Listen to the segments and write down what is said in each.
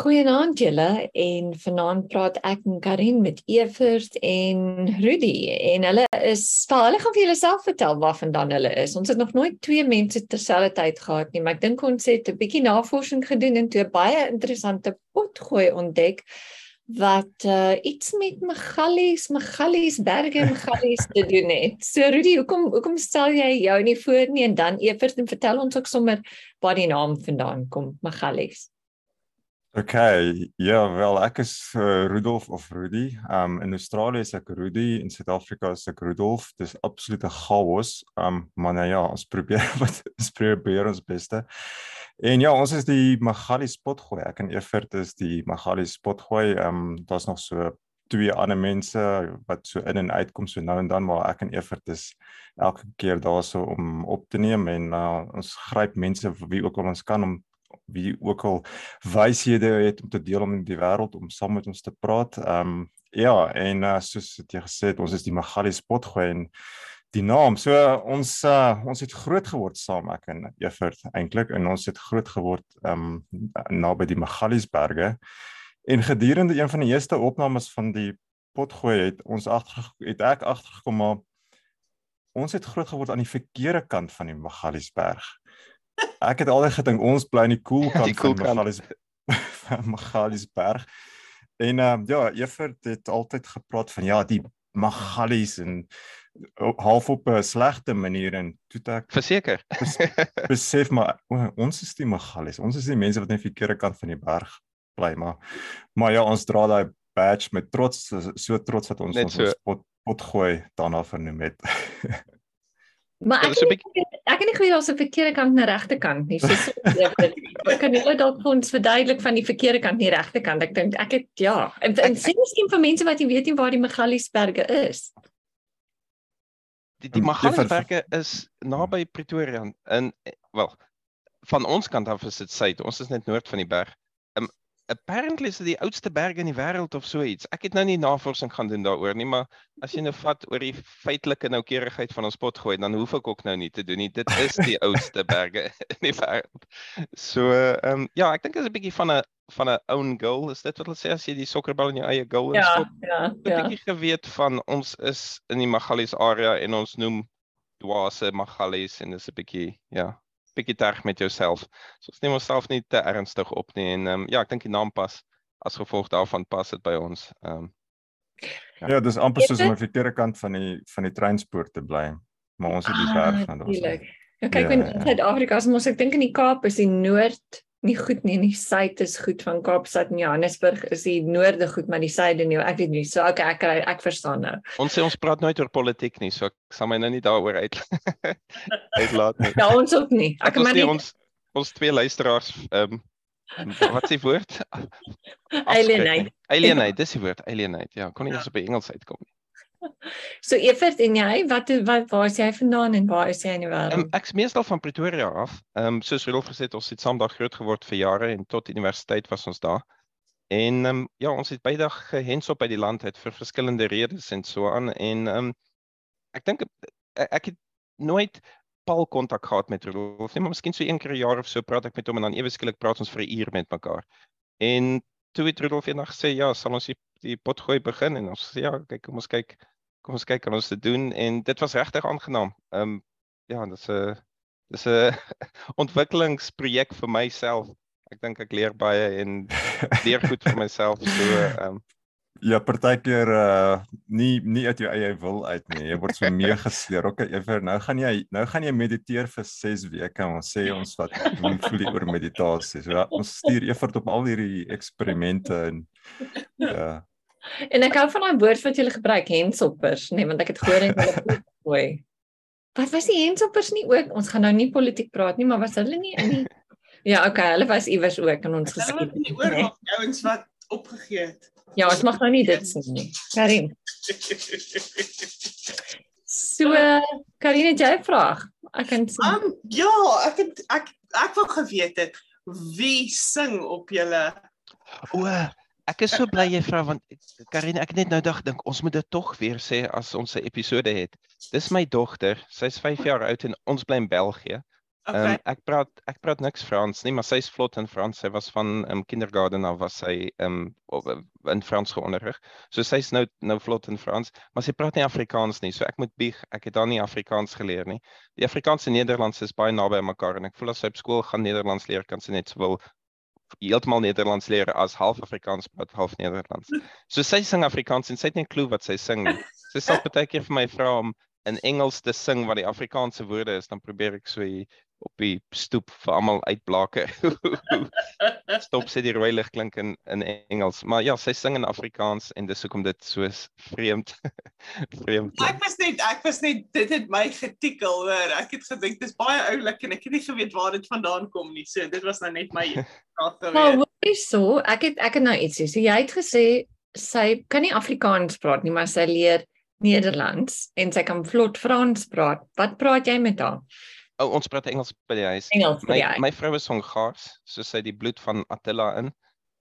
Goeienaand julle en vanaand praat ek en Karin met Evert en Rudy en hulle is vir hulle gaan vir julle self vertel waarvandaan hulle is. Ons het nog nooit twee mense terselfdertyd gehad nie, maar ek dink ons het 'n bietjie navorsing gedoen en toe baie interessante potgooi ontdek wat uh, iets met Magalies, Magalies berge en Magalies te doen het. So Rudy, hoekom hoekom stel jy jou nie voor nie en dan Evert en vertel ons ook sommer waar die naam vandaan kom, Magalies. OK, ja, wel ek is uh, Rudolf of Rudy. Um in Australië is ek Rudy, in Suid-Afrika is ek Rudolf. Dis absolute chaos. Um maar nou ja, ons probeer wat probeer ons beste. En ja, ons is die Magali spotgooi. Ek en Evert is die Magali spotgooi. Um daar's nog so twee ander mense wat so in en uit kom so nou en dan, maar ek en Evert is elke keer daar so om op te neem en uh, ons gryp mense wie ook al ons kan om wie ook al wyshede het om te deel om in die wêreld om saam met ons te praat. Ehm um, ja, en uh, soos het jy gesê, ons is die Magali spotgooi en die naam. So uh, ons uh, ons het groot geword saam ek en Evert eintlik en ons het groot geword ehm um, naby die Magaliesberge. En gedurende een van die eerste opnames van die potgooi het ons agter het ek agtergekom maar ons het groot geword aan die verkeerde kant van die Magaliesberg. Ek het altyd gedink ons bly in die koel cool kant die cool van Magalies Magaliesberg. En uh, ja, Evert het altyd gepraat van ja, die Magalies en half op 'n slegte manier en toe ek verseker bes, besef maar o, ons is die Magalies. Ons is die mense wat net die verkeerde kant van die berg bly, maar maar ja, ons dra daai badge met trots so trots dat ons ons so. pot pot gooi daarna vernoem het. Maar ek ek, ek kan nie glo daar's 'n verkeerde kant en 'n regte kant nie. So ek kan nie dalk vir ons verduidelik van die verkeerde kant en die regte kant. Ek dink ek het ja. En, en sien miskien vir mense wat nie weet nie waar die Magaliesberge is. Die die Magaliesberge is naby Pretoria in wel van ons kant af is dit suid. Ons is net noord van die berg apparently is dit die oudste berg in die wêreld of so iets. Ek het nou nie navorsing gaan doen daaroor nie, maar as jy nou vat oor die feitelike noukeurigheid van ons pot gooi, dan hoef ek ook nou nie te doen nie. Dit is die oudste berge in die wêreld. So ehm um, ja, ek dink dit is 'n bietjie van 'n van 'n own goal. Is dit wat hulle sê as jy die sokkerbal in jou eie goal ja, instop? Ja, ja. 'n bietjie geweet van ons is in die Magalies area en ons noem dwaase Magalies en dis 'n bietjie ja, bietjie terg met jouself. So ons neem onsself nie te ernstig op nie en ehm um, ja, ek dink die naam pas as gevolg daarvan pas dit by ons. Ehm um, ja. ja, dis amper soos om aan die verkeerde kant van die van die treinspoor te bly, maar ons het die berg van ons. Ja, kyk ja, in ja. Suid-Afrika, ja. as ons ek dink in die Kaap is die noord nie goed nie. Die suid is goed van Kaapstad en Johannesburg is die noorde goed, maar die suide nie. Ek weet nie. So okay, ek ek, ek verstaan nou. Ons sê ons praat nooit oor politiek nie, so ek sal my nou nie daaroor uit uitlaat nie. Ja, ons ook nie. Ek maar nie ons ons twee luisteraars ehm um, wat s'e woord? Alienate. Alienate, dis die woord, alienate. Ja, kon nie eens op Engels uitkom nie. So Evert en jy, wat wat waar is jy vandaan en waar is jy in die wêreld? Um, ek's meestal van Pretoria af. Ehm um, soos Rudolf gesê het, ons het saam daar groot geword vir jare en tot universiteit was ons daar. En ehm um, ja, ons het baie dag gehens op by die land uit vir verskillende redes en so aan en ehm um, ek dink e, ek het nooit pal kontak gehad met Rudolf. Nee, maar miskien so een keer 'n jaar of so praat ek met hom en dan ewe skielik praat ons vir 'n uur met mekaar. En toe het Rudolf eendag gesê, "Ja, sal ons die, die potgooi begin?" En ons sê, "Ja, kyk, kom ons kyk." Kom ons kyk kan ons dit doen en dit was regtig aangenaam. Ehm um, ja, dit is 'n dis 'n ontwikkelingsprojek vir myself. Ek dink ek leer baie en leer goed vir myself so ehm um, Ja, partykeer uh nie nie uit jou eie wil uit nie. Jy word so meegesleer. Okay, ewer nou gaan jy nou gaan jy mediteer vir 6 weke. Ons sê ons wat hoe voel jy oor meditasie? So ja, ons stuur Evert op al hierdie eksperimente en ja. En ek hou van daai woord wat jy gebruik, hensoppers, nee, want ek het gehoor en hulle gooi. Wat was die hensoppers nie ook? Ons gaan nou nie politiek praat nie, maar was hulle nie in die Ja, okay, hulle was iewers ook in ons geskied. Die oorlog ouens wat opgegee het. Ja, ons mag nou nie dit sê nie. Karin. So, Karin, jy vra. Ek kan sê. Um, ja, ek het ek ek wou geweet het wie sing op julle O, Ek is so bly jy vra want Karine ek net nou dag dink ons moet dit tog weer sê as ons 'n episode het. Dis my dogter. Sy's 5 jaar oud en ons bly in België. Ehm Okay. um, ek praat ek praat niks Frans nie, maar sy's vlot in Frans. Sy was van um, kindergarten af was sy um, in Frans geonderrig. So sy's nou nou vlot in Frans, maar sy praat nie Afrikaans nie. So ek moet bieg, ek het haar nie Afrikaans geleer nie. Die Afrikaans en Nederlands is baie naby aan mekaar en ek voel as sy op skool gaan Nederlands leer, kan sy net sowel heeltemal Nederlands leer as half Afrikaans praat, half Nederlands. So sy sing Afrikaans en sy het nie 'n klou wat sy sing nie. Sy sal baie keer vir my vra om in Engels te sing wat die Afrikaanse woorde is, dan probeer ek so hier op die stoep vir almal uitblake. Stop sê die rooi lig klink in in Engels, maar ja, sy sing in Afrikaans en dis hoekom dit so vreemd. vreemd. klink. Ek was net ek was net dit het my getikkel hoor. Ek het gedink dis baie oulik en ek het nie geweet waar dit vandaan kom nie. So dit was nou net my vraag Maar gewees. hoor hierso, ek het ek het nou iets sê. So jy het gesê sy kan nie Afrikaans praat nie, maar sy leer Nederlands en sy kan vlot Frans praat. Wat praat jy met haar? Oh, ons praat Engels by die huis. Engels My vir jou. my vrou is Hongaars, so sy die bloed van Attila in.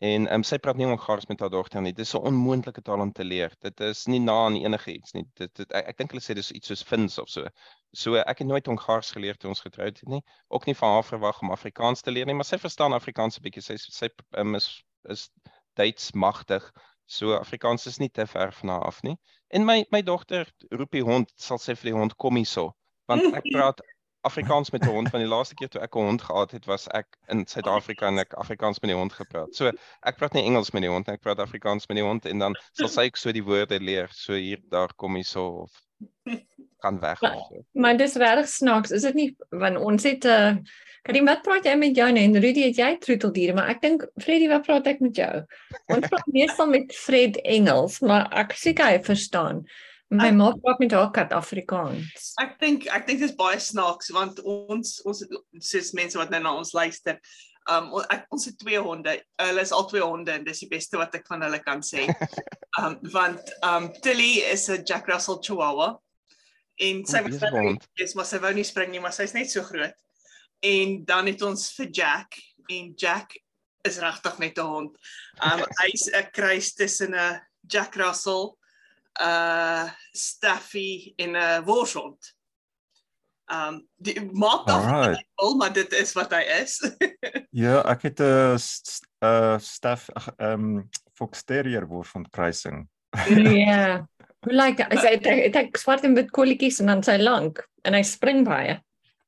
En um, sy praat nie Hongaars met haar dogter nie. Dit is 'n onmoontlike taal om te leer. Dit is nie na aan enige iets nie. Dit, dit ek, ek dink hulle sê dis iets soos Fins of so. So ek het nooit Hongaars geleer toe ons getroud het nie. Ook nie van haar verwag om Afrikaans te leer nie, maar sy verstaan Afrikaans 'n bietjie. Sy sy um, is is Duits magtig. So Afrikaans is nie te ver van haar af nie. En my my dogter roep die hond, sal sê vir die hond kom hierso. Want ek praat Afrikaans met 'n hond want die laaste keer toe ek 'n hond gehad het was ek in Suid-Afrika en ek Afrikaans met die hond gepraat. So ek praat nie Engels met die hond nie, ek praat Afrikaans met die hond en dan sal sy ook so die woorde leer. So hier daar kom hy so of gaan weg of so. Maar dis regtig snaaks. Is dit nie want ons het 'n uh, Karim, wat praat jy met jou en Rudy het jy troeteldiere, maar ek dink Freddy, wat praat ek met jou? Ons praat meestal met Fred Engels, maar ek seker hy verstaan. My ma praat met haar kat Afrikaans. Ek dink ek dink dit is baie snaaks want ons ons sies mense wat nou na ons luister. Um ek, ons het twee honde. Hulle is al twee honde en dis die beste wat ek van hulle kan sê. Um want um Tilly is 'n Jack Russell Chihuahua. En sy was hond. is maar sy wou nie spring nie, maar sy's net so groot. En dan het ons vir Jack en Jack is regtig net 'n hond. Um hy's 'n kruis tussen 'n Jack Russell, uh Staffy en 'n Worshond. Um die maak af Alright. al, maar dit is wat hy is. Ja, ek het 'n uh staff ag, ehm Fox Terrier word van kruising. Ja. Hoe lyk hy? Hy het hy het hy swart en wit kolletjies en dan sy lank en hy spring baie.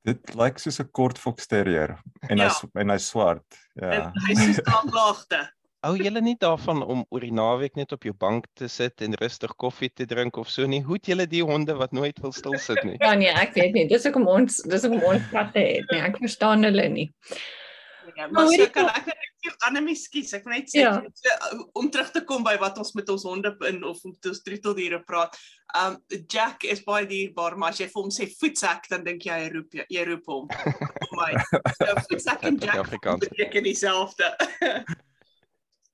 Dit lyk soos 'n kort Fox Terrier en Ja. hy's en hy's swart. En Ja. hy is aanlaagte. Hou julle nie daarvan om oor die naweek net op jou bank te sit en rustig koffie te drink of so nie? Hoe het julle die honde wat nooit wil stil sit nie? Ja nee, ek weet nie. Dis hoekom ons dis hoekom ons katte het. Nee, ek verstaan hulle nie. Ja, Maar so jy kan ek net vir Annelie skies. Ek wil net sê Ja. so, om terug te kom by wat ons met ons honde in of met ons troeteldiere praat. Um Jack is baie dierbaar, maar as jy vir hom sê voetsak, dan dink jy hy roep jy, jy roep hom. Vir my. So voetsak en Jack Afrikaans. beteken dieselfde.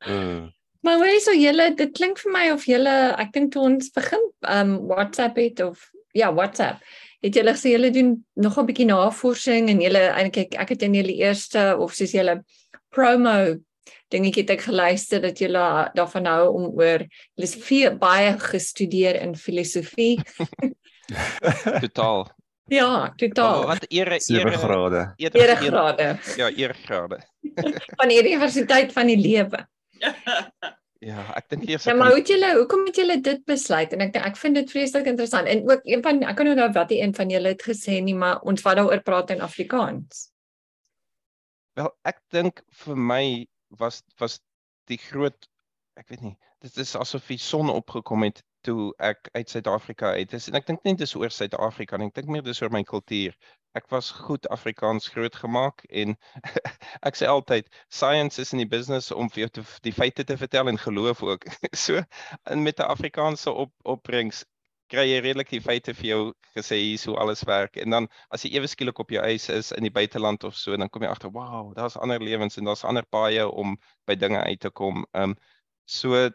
Uh, Maar hoe is so julle dit klink vir my of julle ek dink toe ons begin um WhatsApp het of ja, WhatsApp. Het julle gesê julle doen nog 'n bietjie navorsing en julle eintlik ek het in julle eerste of soos julle promo dingetjie het ek geluister dat julle daarvan hou om oor julle is veel baie gestudeer in filosofie. Totaal. Ja, Oh, totaal. wat ere 7 ere grade. geen- grade Ja, eergrade. van die universiteit van die lewe. Ja, ek dink eers Ja, maar hoe het julle hoekom het julle dit besluit? En ek ek vind dit vreeslik interessant. En ook een van ek kan onthou wat die een van julle het gesê nie, maar ons wat daaroor praat in Afrikaans. Wel, ek dink vir my was was die groot ek weet nie, dit is asof die son opgekom het toe ek uit Suid-Afrika uit is en ek dink nie dis oor Suid-Afrika nie, ek dink meer dis oor my kultuur. Ek was goed Afrikaans grootgemaak en ek sê altyd science is in die business om vir jou te, die feite te vertel en geloof ook. So en met 'n Afrikaanse op opbrengs kry jy redelik die feite vir jou gesê hier hoe alles werk en dan as jy ewe skielik op jou eis is in die buiteland of so dan kom jy agter wow daar's ander lewens en daar's ander paaie om by dinge uit te kom. Ehm um, so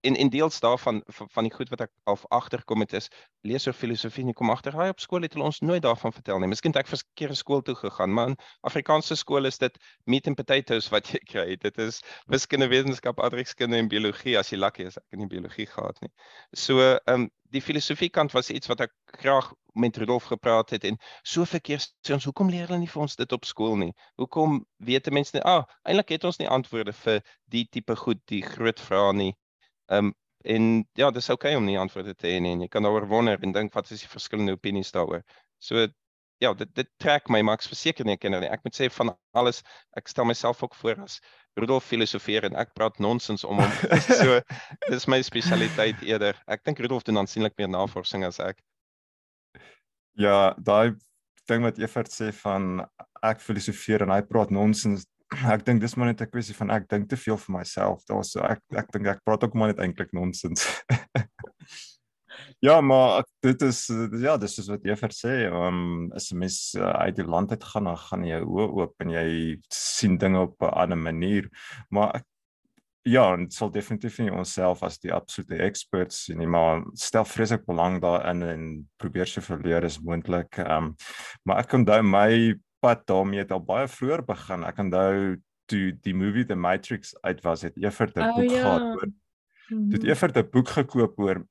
en en deels daarvan van, van die goed wat ek al agterkom het is lees oor filosofie en kom agter raai op skool het hulle ons nooit daarvan vertel nie. Miskien het ek verkeerde skool toe gegaan, maar in Afrikaanse skole is dit meat and potatoes wat jy kry. Dit is wiskunde, wetenskap, adreskunde en biologie as jy lucky is. Ek het nie biologie gehad nie. So ehm um, die filosofie kant was iets wat ek graag met Rudolf gepraat het en so verkeer sê ons hoekom leer hulle nie vir ons dit op skool nie? Hoekom weet mense nie? Ah, eintlik het ons nie antwoorde vir die tipe goed, die groot vrae nie. Ehm um, en ja, dis oukei okay om nie antwoorde te hê nie en jy kan daaroor wonder en dink wat is die verskillende opinies daaroor. So ja, dit dit trek my ek verseker nie kinder nie. Ek moet sê van alles, ek stel myself ook voor as Rudolf filosofeer en ek praat nonsens om hom. so dis my spesialiteit eerder. Ek dink Rudolf doen aansienlik meer navorsing as ek. Ja, daai ding wat Evert sê van ek filosofeer en hy praat nonsens, ek dink dis maar net 'n kwessie van ek dink te veel vir myself. Daar's so ek ek dink ek praat ook maar net eintlik nonsens. ja, maar dit is ja, dis soos wat Evert sê, um as 'n mens uh, uit die land uit gaan, dan gaan jy oë oop en jy sien dinge op 'n ander manier. Maar ek Ja, en sal definitief nie onsself as die absolute experts sien nie, maar stel vreeslik belang daarin en probeer so verleer as moontlik. Ehm um, maar ek onthou my pad daarmee het al baie vroeër begin. Ek onthou toe die movie The Matrix uit was, het Evert 'n oh, boek ja. gehad oor. Dit mhm. Evert 'n boek gekoop oor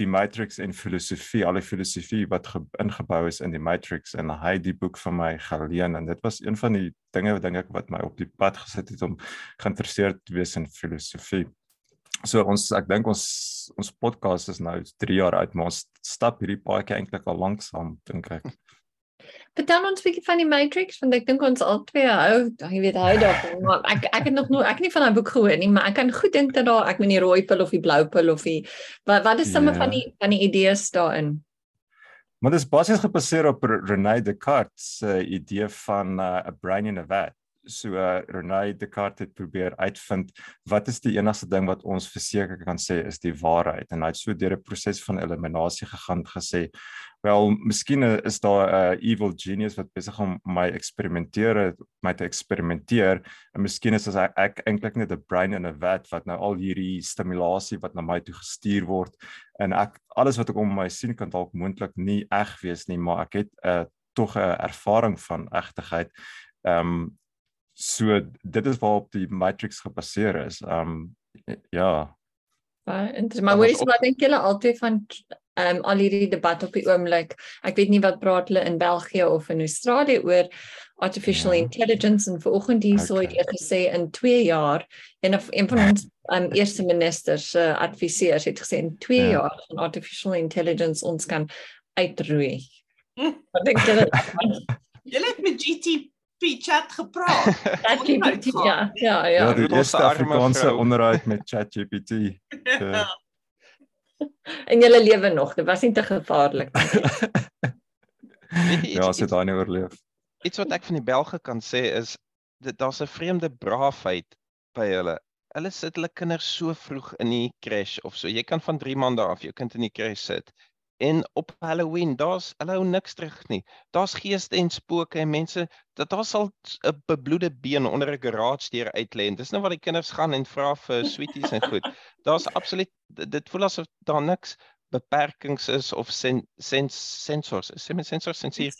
die Matrix en filosofie, al die filosofie wat ingebou is in die Matrix en hy het die boek van my geleen en dit was een van die dinge wat dink ek wat my op die pad gesit het om geïnteresseerd te wees in filosofie. So ons ek dink ons ons podcast is nou 3 jaar uit, maar ons stap hierdie paadjie eintlik al lank saam dink ek. Vertel ons 'n bietjie van die Matrix want ek dink ons albei hou, jy weet hy daarvan, maar ek ek het nog nooit ek het nie van daai boek gehoor nie, maar ek kan goed dink dat daar ek weet nie rooi pil of die blou pil of die wat wat is somme yeah. van ja. die van die idees daarin? Maar dit is basies gebaseer op René Descartes se uh, idee van 'n uh, brain in a vat so uh, René Descartes het probeer uitvind wat is die enigste ding wat ons verseker kan sê is die waarheid. En hy het so deur 'n proses van eliminasie gegaan gesê wel miskien is daar 'n uh, evil genius wat besig om my eksperimenteer my te eksperimenteer en miskien is ek, ek eintlik net 'n brain in a vat wat nou al hierdie stimulasie wat na my toe gestuur word. En ek alles wat ek om my sien kan dalk moontlik nie eg wees nie maar ek het 'n uh, tog 'n ervaring van egtigheid. Ehm um, so dit is waarop die matrix gebaseer is. Um ja. Dis maar hoorie wat dink julle altyd van um al hierdie debat op die oomblik. Ek weet nie wat praat hulle in België of in Australië oor artificial ja. intelligence en vanoggend hier sou okay. dit gesê in 2 jaar en of een van ons um eerste ministers uh, adviseurs het gesê in 2 ja. jaar van artificial intelligence ons kan uitroei. Wat dink julle? Julle het met GT chat gepraat. ChatGPT ja, ja, ja. Ja, die eerste Afrikaanse onderhoud met ChatGPT. Ja. en julle lewe nog, dit was nie te gevaarlik nie. ja, as dit daai nie oorleef. Iets wat ek van die Belge kan sê is dit daar's 'n vreemde braafheid by hulle. Hulle sit hulle kinders so vroeg in die crash of so. Jy kan van 3 maande af jou kind in die crash sit En op Halloween, daar's hulle hou niks terug nie. Daar's geeste en spooke en mense dat daar sal 'n bebloede been onder 'n garage deur uitlê. Dis nou wat die kinders gaan en vra vir sweeties en goed. Daar's absoluut dit voel asof daar niks beperkings is of sen, sens sensors. Sê met sensors sensier.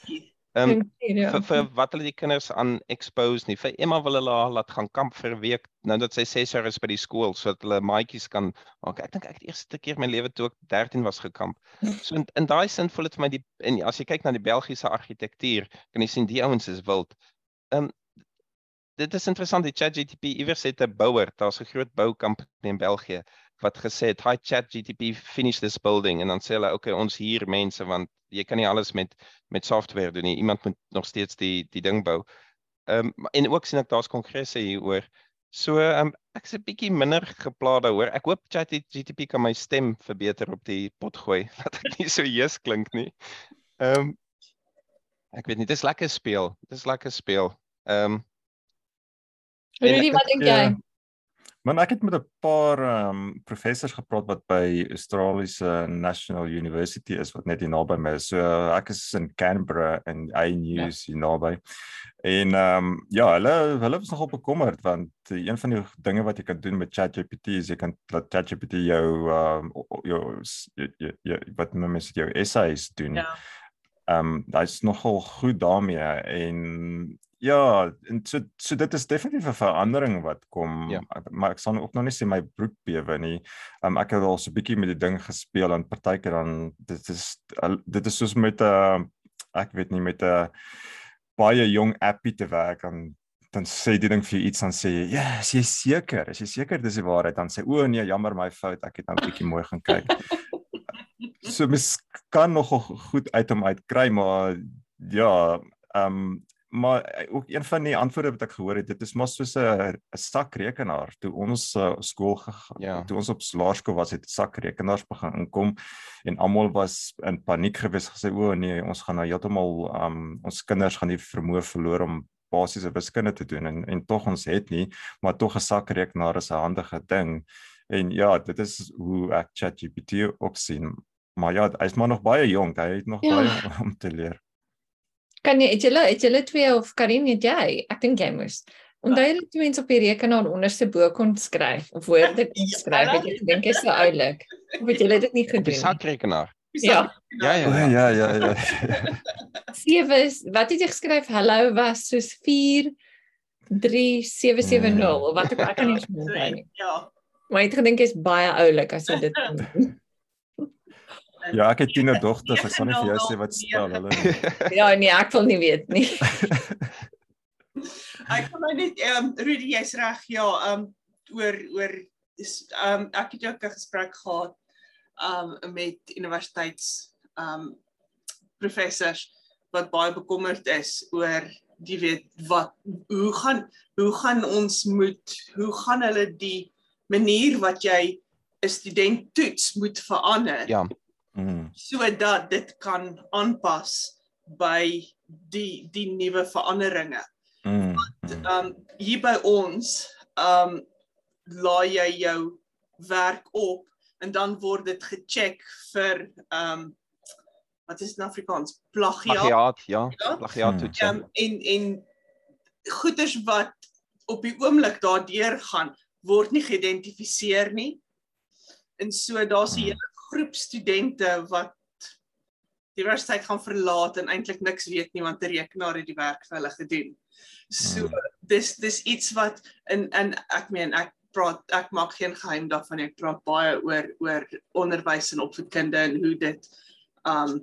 Ehm um, ja. vir, vir wat hulle die kinders aan expose nie. Vir Emma wil hulle haar laat gaan kamp vir 'n week nou dat sy 6 jaar is by die skool sodat hulle maatjies kan maak. Ek dink ek het eerste keer in my lewe toe ek 13 was gekamp. So in, in daai sin voel dit vir my die en as jy kyk na die Belgiese argitektuur, kan jy sien die ouens is wild. Ehm um, dit is interessant die ChatGPT iewers het 'n bouer, daar's 'n groot boukamp in België wat gesê het hi chat GTP finish this building en dan sê hulle okay ons hier mense want jy kan nie alles met met software doen nie iemand moet nog steeds die die ding bou. Ehm um, en ook sien ek daar's kongresse hier oor. So ehm um, ek is 'n bietjie minder geplaas daaroor. Ek hoop chat GTP kan my stem verbeter op die pot gooi dat ek nie so jees klink nie. Ehm um, ek weet nie dis lekker speel. Dis lekker speel. Ehm um, Rudy, wat dink jy? Uh, Maar ek het met 'n paar ehm um, professors gepraat wat by Australiese National University is wat net hier naby my is. So ek is in Canberra en I news ja. hier naby. En ehm um, ja, hulle hulle was nogal bekommerd want een van die dinge wat jy kan doen met ChatGPT is jy kan laat ChatGPT jou ehm um, jou, jou, jou, jou wat noem mens jou essays doen. Ja. Ehm um, hy's nogal goed daarmee en Ja, en so so dit is definitief 'n verandering wat kom, ja. maar ek sal ook nog nie sê my broek bewe nie. Um, ek het al so 'n bietjie met die ding gespeel en partykeer dan dit is dit is soos met 'n uh, ek weet nie met 'n baie jong appie te werk aan dan sê die ding vir iets dan sê jy, "Ja, yes, jy seker, is jy seker dis die waarheid?" Dan sê, "O nee, jammer my fout, ek het nou 'n bietjie mooi gaan kyk." so mis kan nog goed uit hom uit kry, maar ja, ehm um, maar eh, ook een van die antwoorde wat ek gehoor het, dit is mos soos 'n 'n sakrekenaar. Toe ons uh, skool gegaan, ja. toe ons op laerskool was, het sakrekenaars begin inkom en almal was in paniek geweest gesê o nee, ons gaan nou heeltemal um ons kinders gaan die vermoë verloor om basiese wiskunde te doen en en tog ons het nie, maar tog 'n sakrekenaar is 'n handige ding. En ja, dit is hoe ek ChatGPT ook sien. Maar ja, hy's maar nog baie jonk, hy het nog ja. baie om te leer. Kan jy het julle het julle twee of Karin het jy? Ek dink jy moes. Onthou jy toe mense op die rekenaar onderste bo kon skryf of woorde kon ja, skryf, het jy gedink is so oulik. Of het julle dit nie gedoen nie? Sakrekenaar. Ja. Ja ja ja ja ja. Sewe wat het jy geskryf? Hallo was soos 4 3770 of wat ek ek kan nie onthou nie. Ja. Maar ek dink is baie oulik as jy dit doen. Ja, ek het tiener dogters, ek sal nie vir jou sê wat spel hulle. ja, nee, ek wil nie weet nie. ek kan nou net ehm um, Rudy, jy's reg. Ja, ehm um, oor oor is ehm um, ek het ook 'n gesprek gehad ehm um, met universiteits ehm um, professors wat baie bekommerd is oor die weet wat hoe gaan hoe gaan ons moet hoe gaan hulle die manier wat jy 'n student toets moet verander. Ja mm. sodat dit kan aanpas by die die nuwe veranderinge. Mm. Want um hier by ons um laai jy jou werk op en dan word dit gecheck vir um wat is in Afrikaans plagiaat. Plagiaat, ja, ja? plagiaat toets. Um, en en goeders wat op die oomblik daardeur gaan word nie geïdentifiseer nie. En so daar's 'n mm. hele groep studente wat die universiteit gaan verlaat en eintlik niks weet nie want 'n rekenaar het die werk vir hulle gedoen. So hmm. dis dis iets wat in in ek meen ek praat ek maak geen geheim daarvan ek praat baie oor oor onderwys en opvoedkunde en hoe dit um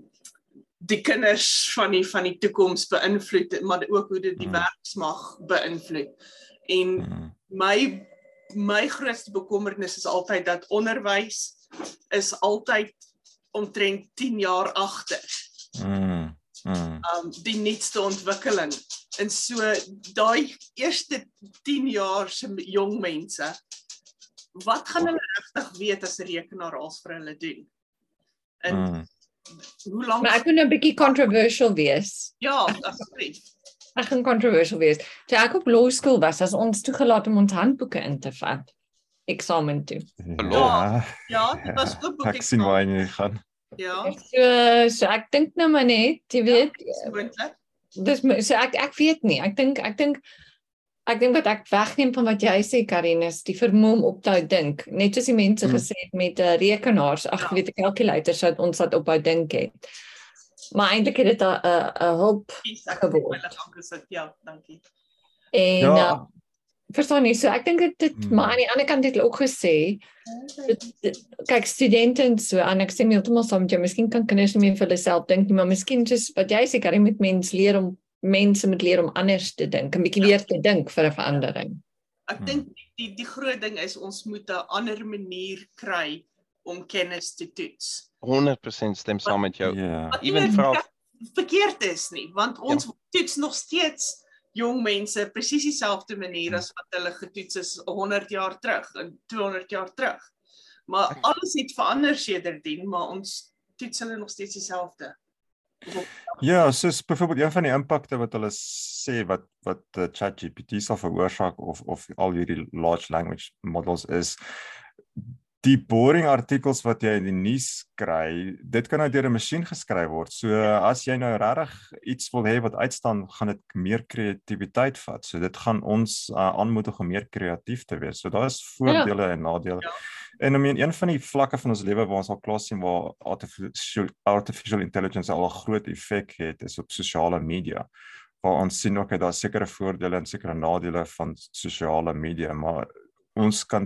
die kinders van die van die toekoms beïnvloed maar ook hoe dit die hmm. werksmag beïnvloed. En hmm. my my grootste bekommernis is altyd dat onderwys is altyd omtrent 10 jaar agter. Mm. Mm. Um die nuutste ontwikkeling. En so daai eerste 10 jaar se jong mense wat gaan hulle regtig weet as 'n rekenaar als vir hulle doen? En mm. hoe lank Maar ek moet 'n bietjie controversial wees. Ja, asseblief. Ek gaan controversial wees. Toe ek op law school was, as ons toegelaat om ons handboeke in te vat eksamen toe. Ja, ja, dit was ook boek ek sien waar jy gaan. Ja. So, so ek dink nou maar net, jy ja, weet, ja, dis so ek ek weet nie. Ek dink ek dink ek dink wat ek wegneem van wat jy sê Karinus, die vermoë om op te dink. Net soos die mense hmm. gesê het met uh, rekenaars, ag ja. weet ek calculators wat ons wat ophou dink het. Maar eintlik het dit 'n 'n hulp geword. Ja, dankie. En ja. uh, verstaan nie. So ek dink dit dit hmm. maar aan die ander kant het hulle ook gesê dit, dit, kyk studente en so en ek sê my heeltemal saam met jou. Miskien kan kinders nie meer vir hulle self dink nie, maar miskien just wat jy sê kan jy met mense leer om mense moet leer om anders te dink, 'n bietjie ja. weer te dink vir 'n verandering. Ek hmm. dink die die groot ding is ons moet 'n ander manier kry om kennis te toets. 100% stem saam met jou. Yeah. Ewen vir verkeerd is nie, want ons ja. toets nog steeds jong mense presies dieselfde manier as wat hulle getoets is 100 jaar terug en 200 jaar terug. Maar alles het verander sedertdien, maar ons toets hulle nog steeds dieselfde. Ja, soos byvoorbeeld een van die impakte wat hulle sê wat wat uh, ChatGPT sal veroorsaak of of al hierdie large language models is die boring artikels wat jy in die nuus kry, dit kan nou deur 'n masjien geskryf word. So as jy nou regtig iets wil hê wat uitstaan, gaan dit meer kreatiwiteit vat. So dit gaan ons uh, aanmoedig om meer kreatief te wees. So daar is voordele ja. en nadele. Ja. En I mean een van die vlakke van ons lewe waar ons al klaar sien waar artificial artificial intelligence al 'n groot effek het, is op sosiale media. Waar ons sien ook dat daar sekere voordele en sekere nadele van sosiale media, maar ons kan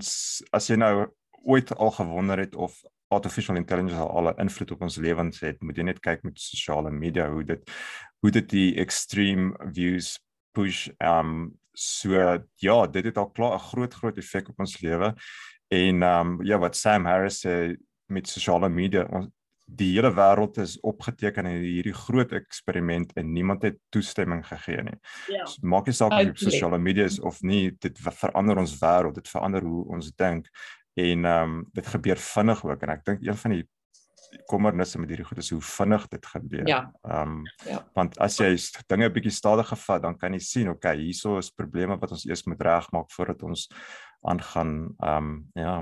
as jy nou ooit al gewonder het of artificial intelligence al alle invloed op ons lewens het, moet jy net kyk met sosiale media hoe dit hoe dit die extreme views push um so ja, dit het al klaar 'n groot groot effek op ons lewe. En um ja, wat Sam Harris sê met sosiale media, ons die hele wêreld is opgeteken in hierdie groot eksperiment en niemand het toestemming gegee nie. Ja. So, maak nie saak of dit sosiale media is of nie, dit verander ons wêreld, dit verander hoe ons dink en ehm um, dit gebeur vinnig ook en ek dink een van die kommernisse met hierdie goed is hoe vinnig dit gebeur. Ja. Ehm um, ja. want as jy dinge 'n bietjie stadiger vat, dan kan jy sien, okay, hierso is probleme wat ons eers moet regmaak voordat ons aangaan ehm um, ja.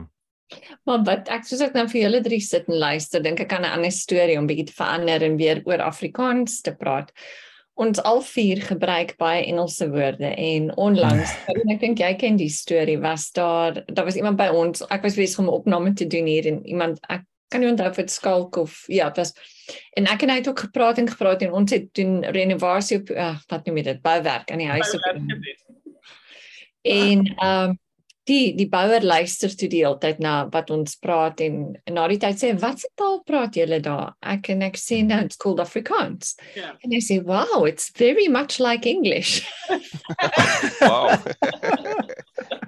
Maar wat ek soos ek nou vir julle drie sit en luister, dink ek aan 'n ander storie om bietjie te verander en weer oor Afrikaans te praat ons al vier gebruik baie Engelse woorde en onlangs en ek dink jy ken die storie was daar daar was iemand by ons ek was besig om 'n opname te doen hier en iemand ek kan nie onthou of dit skalk of ja dit was en ek en hy het ook gepraat en gepraat en ons het doen renovasie op uh, wat noem jy dit bouwerk aan die huis op en ehm um, die die bouer luister toe die hele tyd na wat ons praat en, na die tyd sê wat se taal praat julle daar ek en ek sê nou it's called Afrikaans yeah. Ja. en hy sê wow it's very much like English wow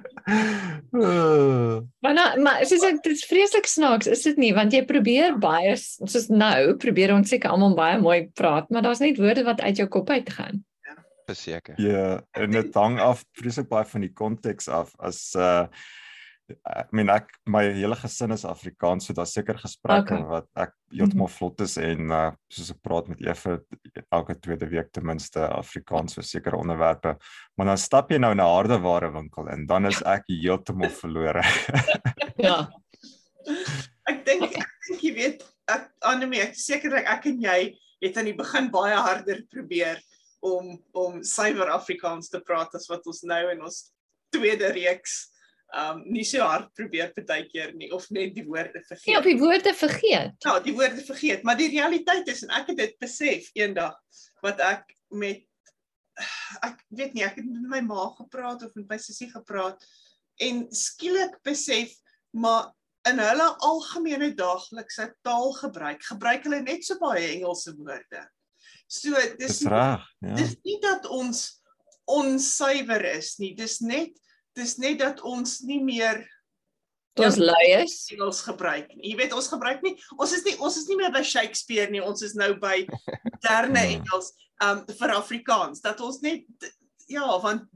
maar nou, maar is dit dit is vreeslik snaaks is dit nie want jy probeer baie soos nou probeer ons seker almal baie mooi praat maar daar's net woorde wat uit jou kop uitgaan verseker. Ja, en dit hang af presies baie van die konteks af as uh ek meen ek my hele gesin is Afrikaans, so daar's seker gesprekke okay. wat ek heeltemal vlot is en uh soos ek praat met Eva elke tweede week ten minste Afrikaans vir sekere onderwerpe. Maar dan stap jy nou na 'n hardeware winkel en dan is ek heeltemal verlore. ja. Ek dink ek dink jy weet ek Annelie, ek seker ek en jy het aan die begin baie harder probeer om om suiwer Afrikaans te praat as wat ons nou in ons tweede reeks um nie so hard probeer partykeer nie of net die woorde vergeet. Ja, die woorde vergeet. Ja, die woorde vergeet, maar die realiteit is en ek het dit besef eendag wat ek met ek weet nie, ek het met my ma gepraat of met my sussie gepraat en skielik besef maar in hulle algemene daaglikse taalgebruik gebruik hulle net so baie Engelse woorde. So dis reg. Ja. Dis nie dat ons onsuiwer is nie. Dis net dis net dat ons nie meer ons lui is. Engels gebruik nie. Jy weet ons gebruik nie ons is nie ons is nie meer by Shakespeare nie. Ons is nou by moderne ja. Engels um vir Afrikaans. Dat ons net ja, want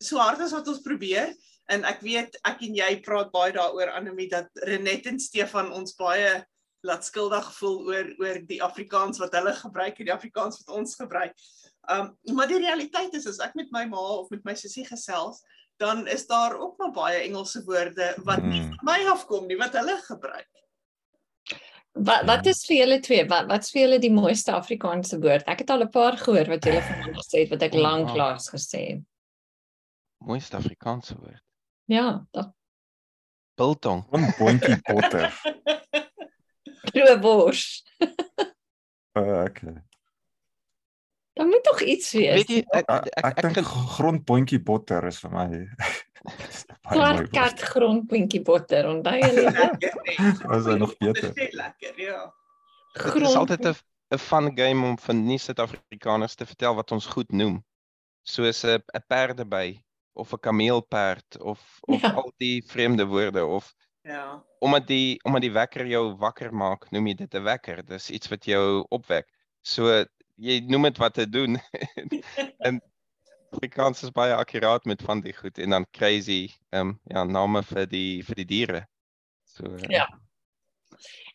so hard as wat ons probeer en ek weet ek en jy praat baie daaroor Anemie dat Renet en Stefan ons baie laat skuldig voel oor oor die Afrikaans wat hulle gebruik en die Afrikaans wat ons gebruik. Um maar die realiteit is as ek met my ma of met my sussie gesels, dan is daar ook maar baie Engelse woorde wat nie hmm. van my afkom nie wat hulle gebruik. Wat wat is vir julle twee? Wat wat's vir julle die mooiste Afrikaanse woord? Ek het al 'n paar gehoor wat julle vanaand gesê het wat ek lanklaas gesê het. Mooiste Afrikaanse woord. Ja, dat biltong. 'n boontjie potter. Kroebors. uh, okay. Dan moet tog iets wees. Weet jy ek ek, ek, ek, ek dink grondboontjie botter is vir my. Swart kat grondboontjie botter, onthou jy dit? Was hy nog beter? Dit is lekker, ja. Dit is altyd 'n 'n fun game om van nie Suid-Afrikaners te vertel wat ons goed noem. Soos 'n 'n perdeby of 'n kameelperd of of ja. al die vreemde woorde of Ja. Omdat die omdat die wekker jou wakker maak, noem jy dit 'n wekker. Dis iets wat jou opwek. So jy noem dit wat te doen. en Afrikaans is baie akkuraat met van die goed en dan crazy ehm um, ja, name vir die vir die diere. So uh, Ja.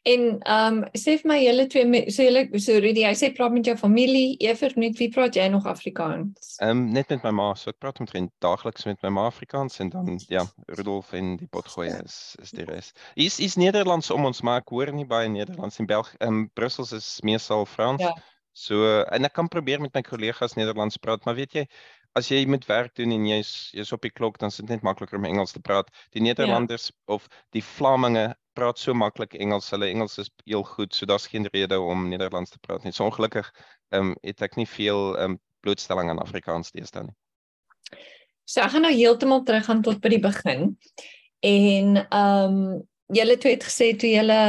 En ehm um, sê vir my julle twee so julle so Rudy, jy sê praat met jou familie, Evert, met wie praat jy nog Afrikaans? Ehm um, net met my ma, so ek praat omtrent daagliks met my ma Afrikaans en dan ja, Rudolf en die potgooi is is die res. Is is Nederlands om ons maar ek hoor nie baie Nederlands in België. Ehm um, Brussels is meestal Frans. Ja. So en ek kan probeer met my kollegas Nederlands praat, maar weet jy, as jy met werk doen en jy's jy's op die klok dan is dit net makliker om Engels te praat. Die ja. Nederlanders ja. of die Vlaminge praat so maklik Engels. Hulle Engels is heel goed, so daar's geen rede om Nederlands te praat nie. So ongelukkig ehm um, het ek nie veel ehm um, blootstelling aan Afrikaans deesdae nie. So ek gaan nou heeltemal teruggaan tot by die begin. En ehm um, julle twee het gesê toe julle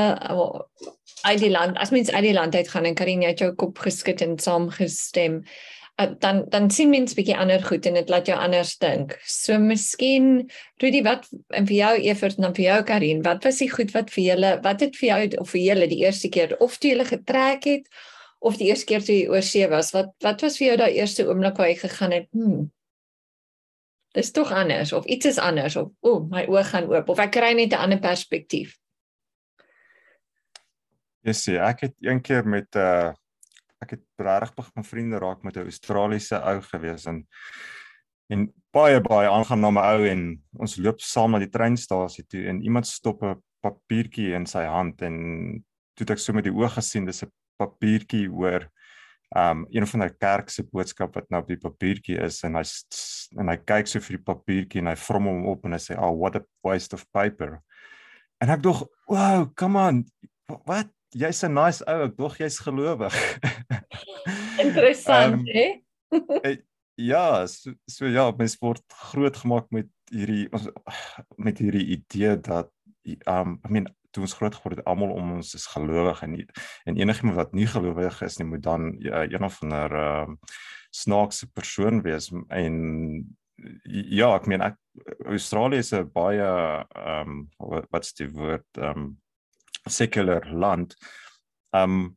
uit die land, as mens uit die land uit gaan en Karin het jou kop geskit en saamgestem. Uh, dan dan sien mens bietjie ander goed en dit laat jou anders dink. So miskien Rudy wat en vir jou Evert en vir jou Karin, wat was die goed wat vir julle, wat het vir jou of vir julle die eerste keer of toe julle getrek het of die eerste keer toe jy oor see was, wat wat was vir jou daai eerste oomblik waar jy gegaan het, hm. Dis tog anders of iets is anders of o, oh, my oë gaan oop of ek kry net 'n ander perspektief. Ja, yes, ek het een keer met 'n uh ek het regtig begin vriende raak met 'n Australiese ou gewees en en baie baie aangename ou en ons loop saam na die treinstasie toe en iemand stop 'n papiertjie in sy hand en toe het ek so met die oë gesien dis 'n papiertjie oor um een van die kerk se boodskap wat nou op die papiertjie is en hy en hy kyk so vir die papiertjie en hy vrom hom op en hy sê oh what a waste of paper en ek dog wow come on wat jy's 'n nice ou, ek dog jy's gelowig. Interessant, um, hè? Eh, ja, so, so ja, mens word groot gemaak met hierdie met hierdie idee dat um I mean toe ons groot geword het almal om ons is gelowig en en enigiemand wat nie gelowig is nie moet dan uh, een of ander um snaakse persoon wees en ja, ek meen ek Australië is 'n baie um wat's die woord um secular land. Um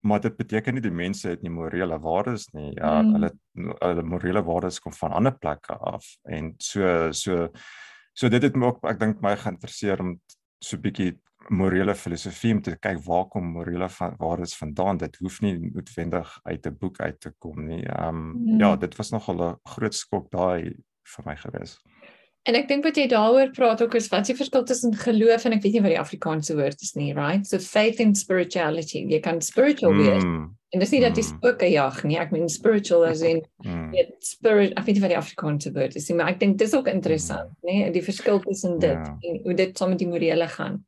maar dit beteken nie die mense het nie morele waardes nie. Ja, mm. hulle hulle morele waardes kom van ander plekke af en so so so dit het my ook ek dink my geïnteresseer om so 'n bietjie morele filosofie om te kyk waar kom morele van waardes vandaan. Dit hoef nie noodwendig uit 'n boek uit te kom nie. Um mm. ja, dit was nogal 'n groot skok daai vir my gewees. En ek dink wat jy daaroor praat ook is wat is die verskil tussen geloof en ek weet nie wat die Afrikaanse woord is nie, right? So faith and spirituality. Jy kan spiritual mm. wees. En dis nie dat jy mm. spooke jag nie. Ek meen spiritual as in mm. spirit. Ek weet nie wat die Afrikaanse woord is nie, maar ek dink dis ook interessant, mm. nê, die verskil tussen dit yeah. Ja. en hoe dit saam met die morele gaan.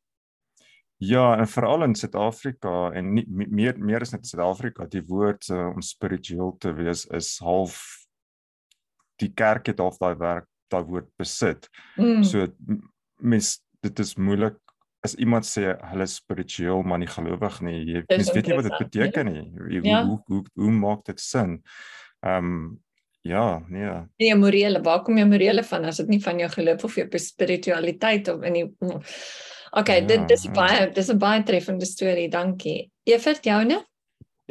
Ja, en veral in Suid-Afrika en nie meer meer is net Suid-Afrika, die woord uh, om spiritueel te wees is half die kerk het half daai werk daai woord besit. Mm. So mens dit is moeilik as iemand sê hulle is spiritueel maar nie gelowig nie. Jy mens weet nie wat dit beteken nie. Hoe, ja. hoe hoe hoe maak dit sin? Ehm um, ja, nee. Nee, morele, waar kom jou morele van as dit nie van jou geloof of jou spiritualiteit of in die Okay, ja, dit dis ja. baie dis 'n baie treffende storie. Dankie. Evert, joune?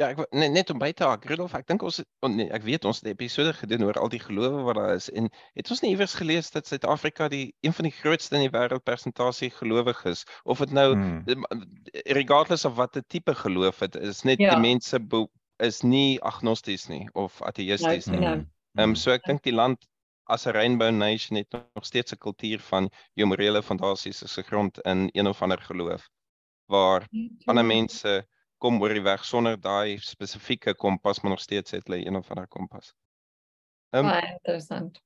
Ja, ek net, net om by te haak, Rudolf, ek dink ons oh, nee, ek weet ons het 'n episode gedoen oor al die gelowe wat daar is en het ons nie iewers gelees dat Suid-Afrika die een van die grootste in die wêreld persentasie gelowiges of dit nou hmm. regardless of wat 'n tipe geloof dit is net ja. die mense is nie agnosties nie of ateïsties nie. Ja. Ehm um, so ek dink die land as 'n rainbow nation het nog steeds 'n kultuur van jou morele fondasies is gegrond in een of ander geloof waar ja. ander mense kom oor die weg sonder daai spesifieke kompas maar nog steeds het hulle een of ander kompas. Ehm um, interessant.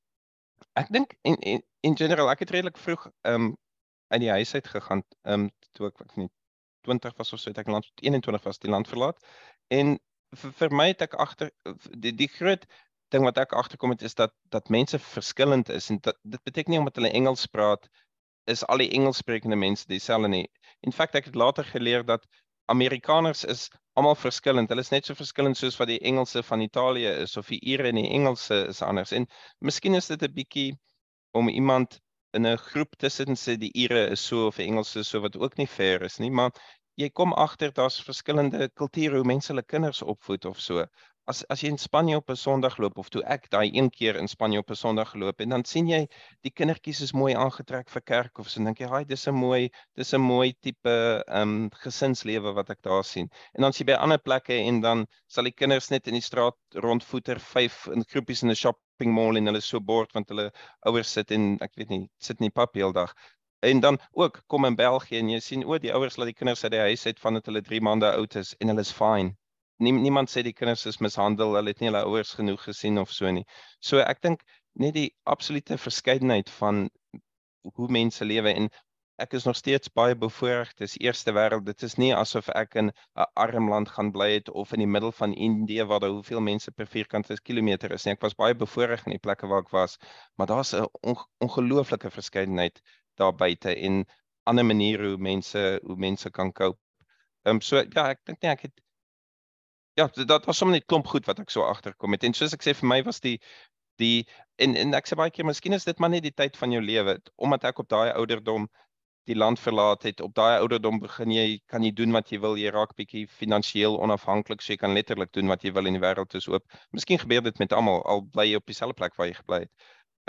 Ek dink in in in general ek het redelik vroeg ehm um, uit die huis uit gegaan ehm um, toe ek ek nie 20 was of so het ek land 21 was die land verlaat en vir, vir my het ek agter die die groot ding wat ek agterkom het is dat dat mense verskillend is en dat dit beteken nie omdat hulle Engels praat is al die Engelssprekende mense dieselfde nie. In feite ek het later geleer dat Amerikaners is almal verskillend. Hulle is net so verskillend soos wat die Engelse van Italië is of die Ire en die Engelse is anders. En miskien is dit 'n bietjie om iemand in 'n groep te sit en sê die Ire is so of die Engelse is so wat ook nie fair is nie, maar jy kom agter daar's verskillende kulture hoe mense hulle kinders opvoed of so. As as jy in Spanje op 'n Sondag loop of toe ek daai een keer in Spanje op 'n Sondag geloop en dan sien jy die kindertjies is mooi aangetrek vir kerk of so dink jy, "Haai, dis 'n mooi, dis 'n mooi tipe ehm um, gesinslewe wat ek daar sien." En dan sien jy by ander plekke en dan sal die kinders net in die straat rondvoeter, vyf in groepies in 'n shopping mall en hulle so bord want hulle ouers sit en ek weet nie, sit nie pap heeldag. En dan ook kom in België en jy sien o, die ouers laat die kinders uit die huis uit vandat hulle 3 maande oud is en hulle is fine. Nie, niemand sê die kinders is mishandel, hulle het nie hulle ouers genoeg gesien of so nie. So ek dink net die absolute verskeidenheid van hoe mense lewe en ek is nog steeds baie bevoorreg. Dis eerste wêreld. Dit is nie asof ek in 'n arm land gaan bly het of in die middel van Indië waar daar hoeveel mense per vierkante kilometer is nie. Ek was baie bevoorreg in die plekke waar ek was, maar daar's 'n ongelooflike verskeidenheid daar buite en ander maniere hoe mense hoe mense kan cope. Ehm um, so ja, ek dink nie ek het ja, dit was sommer net klomp goed wat ek so agterkom het. En soos ek sê vir my was die die en en ek sê baie keer miskien is dit maar net die tyd van jou lewe omdat ek op daai ouderdom die land verlaat het op daai ouderdom begin jy kan jy doen wat jy wil jy raak bietjie finansiëel onafhanklik so jy kan letterlik doen wat jy wil in die wêreld is oop. Miskien gebeur dit met almal al bly jy op dieselfde plek waar jy gebly het.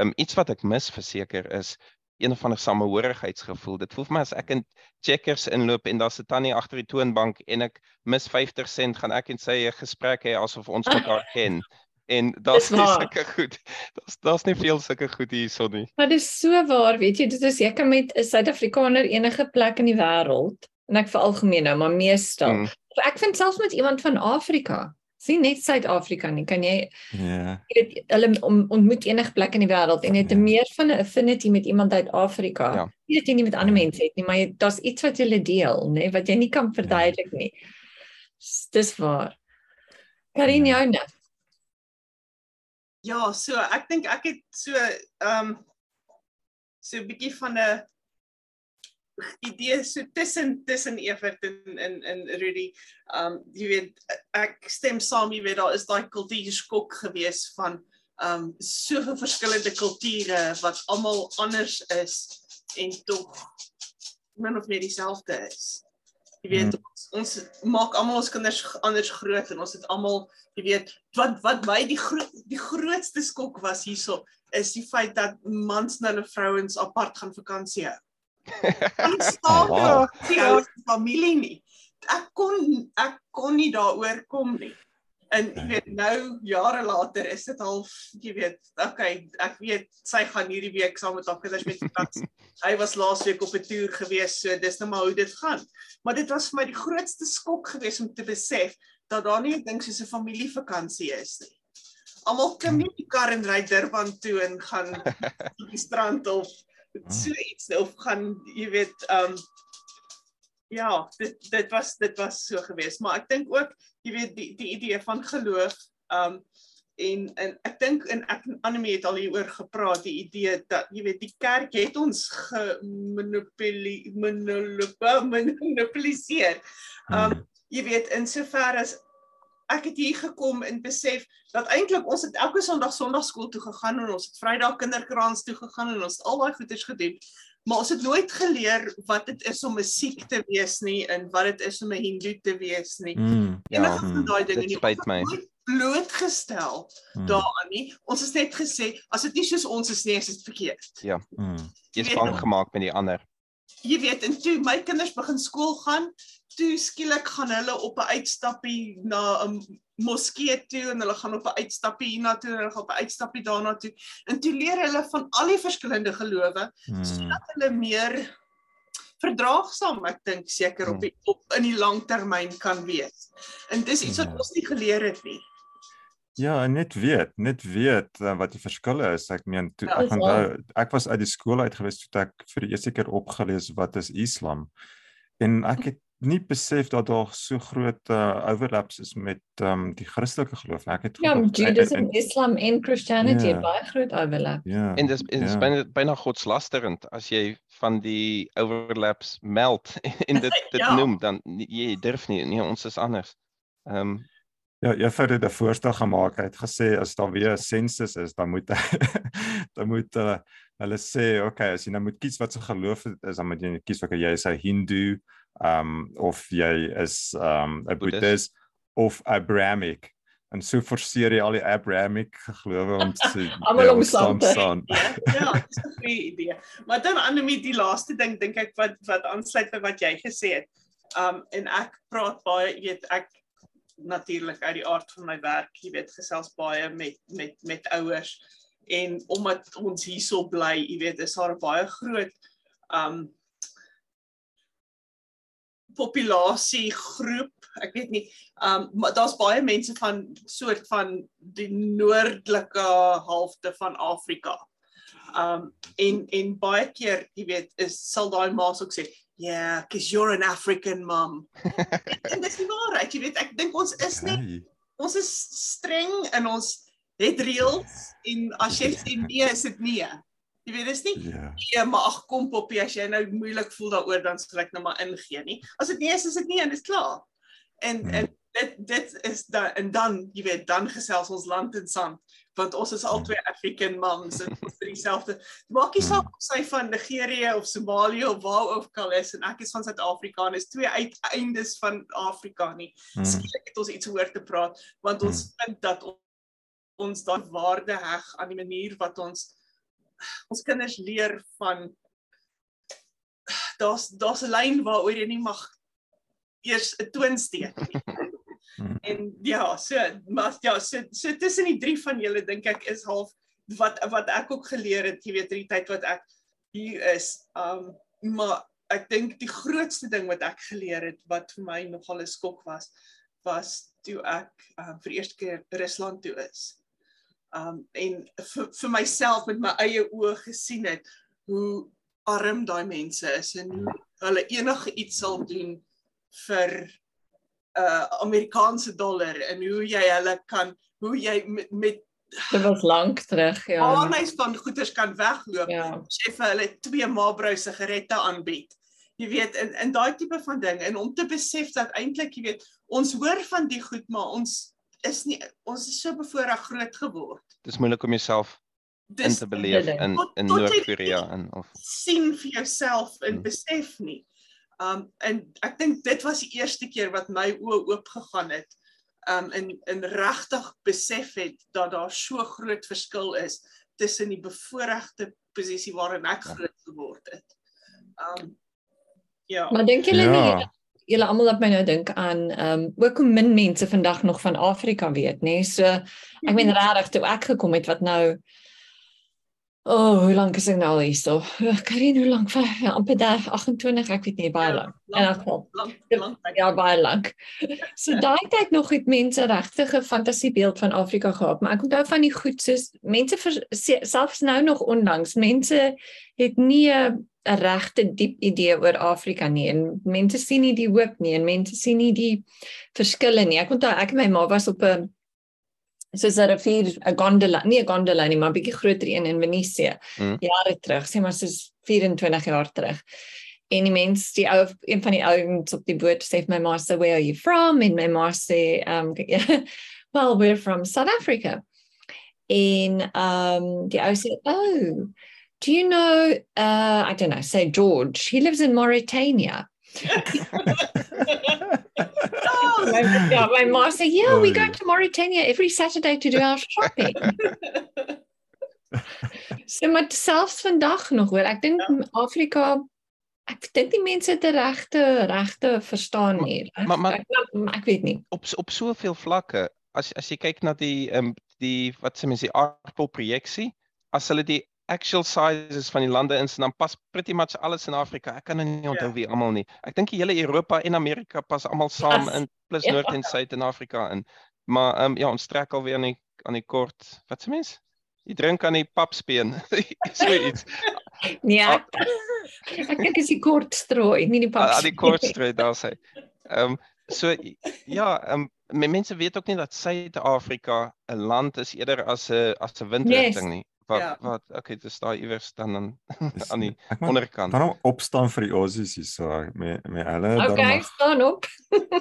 Um, iets wat ek mis verseker is een van 'n samehorigheidsgevoel. Dit voel vir my as ek in Checkers inloop en daar's 'n tannie agter die toonbank en ek mis 50 sent, gaan ek en sy 'n gesprek hê asof ons mekaar ken. En daar's nie sulke goed. Daar's daar's nie veel sulke goed hierso nie. Maar dis so waar, weet jy, dit is jy kan met 'n Suid-Afrikaner enige plek in die wêreld en ek veralgemeen nou, maar meestal. Hmm. Ek vind selfs met iemand van Afrika sien net Suid-Afrika nie kan jy ja jy weet hulle ontmoet enige plek in die wêreld en jy het ja. meer van 'n affinity met iemand uit Afrika ja. nie dat jy nie met ander mense het nie maar daar's iets wat julle deel nê wat jy nie kan verduidelik nie dis waar Karin ja. joune Ja so ek dink ek het so ehm um, so 'n bietjie van 'n idee so tussen tussen Evert en en en Rudy. Um jy weet ek stem saam jy weet daar is daai kultuurskok gewees van um soveel verskillende kulture wat almal anders is en tog min of meer dieselfde is. Jy weet hmm. ons, ons maak almal ons kinders anders groot en ons het almal jy weet wat wat my die groot die grootste skok was hierso is die feit dat mans en hulle vrouens apart gaan vakansie hou. Ek staan daar, wow. familie nie. Ek kon ek kon nie daaroor kom nie. En jy weet nou jare later is dit al jy weet, okay, ek weet sy gaan hierdie week saam met haar kinders met vakansie. Hy was laasweek op 'n toer gewees, so dis nou maar hoe dit gaan. Maar dit was vir my die grootste skok geweest om te besef dat daar nie 'n ding soos 'n familievakansie is nie. Almal klim nie die kar en ry Durban toe en gaan op die strand of. So iets of gaan jy weet um ja dit dit was dit was so gewees maar ek dink ook jy weet die die idee van geloof um en en ek dink en ek Anemie het al hieroor gepraat die idee dat jy weet die kerk het ons gemonopoliseer um hmm. jy weet in sover as ek het hier gekom en besef dat eintlik ons het elke Sondag Sondagskool toe gegaan en ons het Vrydag kinderkraans toe gegaan en ons het al daai goeders gedoen. Maar ons het nooit geleer wat dit is om 'n Sikh te wees nie en wat dit is om 'n Hindu te wees nie. Mm, ja, en daai dinge nie spyt my blootgestel mm. daaraan nie. Ons het net gesê as dit nie soos ons is nie, is dit verkeerd. Ja. Mm. Jy's bang gemaak met die ander. Jy weet, en toe my kinders begin skool gaan, toe skielik gaan hulle op 'n uitstappie na 'n moskee toe en hulle gaan op 'n uitstappie hiernatoe en hulle gaan op 'n uitstappie daarna toe. En toe leer hulle van al die verskillende gelowe hmm. sodat hulle meer verdraagsaam ek dink seker op, die, hmm. op in die langtermyn kan wees. En dis iets wat ja. ons nie geleer het nie. Ja, net weet, net weet uh, wat die verskille is. Ek meen toe ja, ek onthou ek was uit die skool uit gewees toe ek vir die eerste keer opgelees wat is Islam. En ek het nie besef dat daar so groot uh, overlaps is met um, die Christelike geloof nie. Ek het Ja, Judaism, Islam en Christianity yeah. Ja. baie groot overlap. Ja. Yeah. En dis is yeah. Ja. byna byna godslasterend as jy van die overlaps meld en dit dit ja. noem dan jy durf nie nee ons is anders. Ehm um, Ja, jy het dit 'n voorstel gemaak. Hy het gesê as daar weer 'n sensus is, dan moet dan moet uh, hulle sê, okay, as jy nou moet kies wat se geloof is, dan moet jy kies of jy is 'n Hindu, um of jy is um 'n Buddhist of Abrahamic en so forceer jy al die Abrahamic gelowe om te Almal ja, om staan saam te- saam. Ja, ja, dis 'n goeie idee. Maar dan Annelie, die laaste ding dink ek wat wat aansluit by wat jy gesê het. Um en ek praat baie, jy weet, ek natuurlik uit die aard van my werk, jy weet, gesels baie met met met ouers en omdat ons hierso bly, jy weet, is daar baie groot um populasie groep, ek weet nie, um maar daar's baie mense van soort van die noordelike halfte van Afrika. Um en en baie keer, jy weet, is sal daai ma's ook sê, "Yeah, cuz you're an African mom." en dis nie waarheid, jy weet, ek dink ons is net Hey, ons is streng en ons het reëls en as jy sê nee, is dit nee. Jy weet, dis nie Ja. nee, maar ag kom poppie as jy nou moeilik voel daaroor dan sal ek nou maar ingee nie. As dit nee is, is dit nee en dis klaar. En Hmm. en dit dit is dan en dan jy weet dan gesels ons land en sand want ons is albei African moms en ons vir dieselfde. Maak nie saak of sy van Nigerië of Somalië of waar ook al is en ek is van Suid-Afrika en is twee uiteindes van Afrika nie. Hmm. Skielik het ons iets hoor te praat want ons vind dat on- ons daai waarde heg aan die manier wat ons ons kinders leer van daar's daar's 'n lyn waaroor jy nie mag eers 'n toon steek nie. Hmm. En ja, so maar ja, so so tussen die drie van julle dink ek is half wat wat ek ook geleer het, jy weet, in die tyd wat ek hier is. Um maar ek dink die grootste ding wat ek geleer het wat vir my nogal 'n skok was, was toe ek um, vir die eerste keer Rusland toe is. Um en vir vir myself met my eie oë gesien het hoe arm daai mense is en hoe hulle enige iets sal doen vir uh, Amerikaanse dollar en hoe jy hulle kan hoe jy met, met Dit was lank terug, ja. aanhuis van goederes kan wegloop Ja. as jy vir hulle twee Marlboro sigarette aanbied. Jy weet in in daai tipe van ding en om te besef dat eintlik jy weet ons hoor van die goed maar ons is nie ons is so bevoorreg groot geword. Dis moeilik om jouself in te beleef in in Noord-Korea en of sien vir jouself en Hmm. besef nie. Um en ek dink dit was die eerste keer wat my oë oop gegaan het. Um en en regtig besef het dat daar so groot verskil is tussen die bevoordeelde posisie waarin ek Ja. groot geword het. Um ja. Maar dink julle nie Ja. julle- julle almal laat my nou dink aan ehm um, ook hoe min mense vandag nog van Afrika weet, nê? So ek meen regtig toe ek gekom het wat nou O, oh, hoe lank is ek nou al hier so? Karin, hoe lank? Ja, amper daar 28, ek weet nie baie lank. In elk geval. tyd. Ja, baie lank. So daai tyd nog het mense regtig 'n fantasiebeeld van Afrika gehad, maar ek onthou van die goed soos mense vers, se- selfs nou nog onlangs, mense het nie 'n regte diep idee oor Afrika nie en mense sien nie die hoop nie en mense sien nie die verskille nie. Ek onthou ek en my ma was op 'n soos 'n rivier, 'n gondola, nie 'n gondola nie, maar 'n bietjie groter een in Venesië. Mm. Jare terug, sê maar soos 24 jaar terug. En die mens, die ou een van die ouens op die boot sê vir my ma sê where are you from? En my ma sê um well we're from South Africa. En um die ou sê oh do you know uh I don't know say George he lives in Mauritania. Oh, My, yeah, my ma sê yeah we go Oei. to Mauritania every Saturday to do our shopping. So maar selfs vandag nog hoor ek dink Ja. Afrika ek dink die mense het 'n regte regte verstaan hier. maar- maar- ek, ek, ek weet nie. op op soveel vlakke as as jy kyk na die um, die wat sê mense die aardpolprojeksie as hulle die actual sizes van die lande ins dan pas pretty much alles in Afrika. Ek kan nou nie onthou Ja. wie almal nie. Ek dink die hele Europa en Amerika pas almal saam in plus ja. Noord en Suid in Afrika in. Maar ehm um, ja, ons trek alweer aan die aan die kort. Wat sê mens? Jy drink aan die papspeen. so iets. Nee. Ah. Ek, ek dink is die kort strooi, nie die pap. aan die kortstryd daar sê. Ehm um, so ja, ehm um, mense weet ook nie dat Suid-Afrika 'n land is eerder as 'n as 'n windrigting nie. Wat Ja. wat okay, dis daai iewers dan aan aan die ek moet onderkant. dan opstaan vir die Aussies hierso met met hulle Okay, daarom staan op.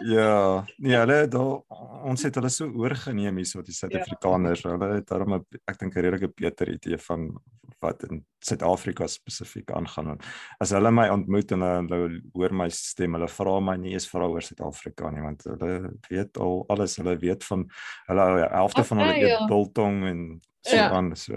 Ja, nee, hulle daar ons het hulle so oorgeneem hierso die Suid-Afrikaners. Ja. Hulle het daarom 'n- ek dink 'n redelike beter idee van wat in Suid-Afrika spesifiek aangaan. En As hulle my ontmoet en hulle hoor my stem, hulle vra my nie eens vra oor Suid-Afrika nie, want hulle weet al alles. Hulle weet van hulle helfte van hulle Okay, eet biltong en so Ja. aan so.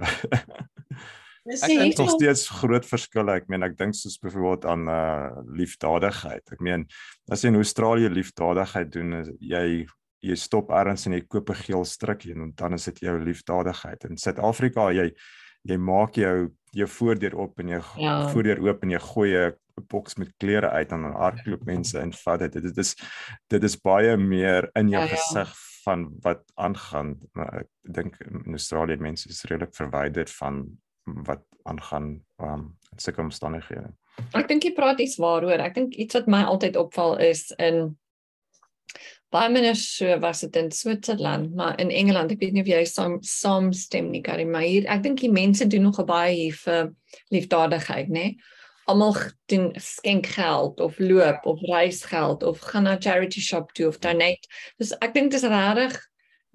Ek dink nog so- steeds groot verskille. Ek meen ek dink soos byvoorbeeld aan uh liefdadigheid. Ek meen as jy in Australië liefdadigheid doen, jy jy stop ergens en jy koop 'n geel strikkie en dan is dit jou liefdadigheid. In Suid-Afrika jy jy maak jou jou voordeur oop en jy Ja. ja. voordeur oop en jy gooi 'n boks met klere uit en dan hardloop mense en vat dit. Dit is dit is baie meer in jou Ja, ja, ja. gesig van wat aangaan. Maar ek dink in Australië mense is redelik verwyderd van wat aangaan um in sulke omstandighede. Ek dink jy praat iets waaroor. Ek dink iets wat my altyd opval is in baie minder so was dit in Switserland, maar in Engeland, ek weet nie of jy saam saamstem nie, Karin, maar hier ek dink die mense doen nog baie hier vir liefdadigheid, né? Almal doen skenk geld of loop of reisgeld of gaan na charity shop toe of donate. Dus ek dink dit is regtig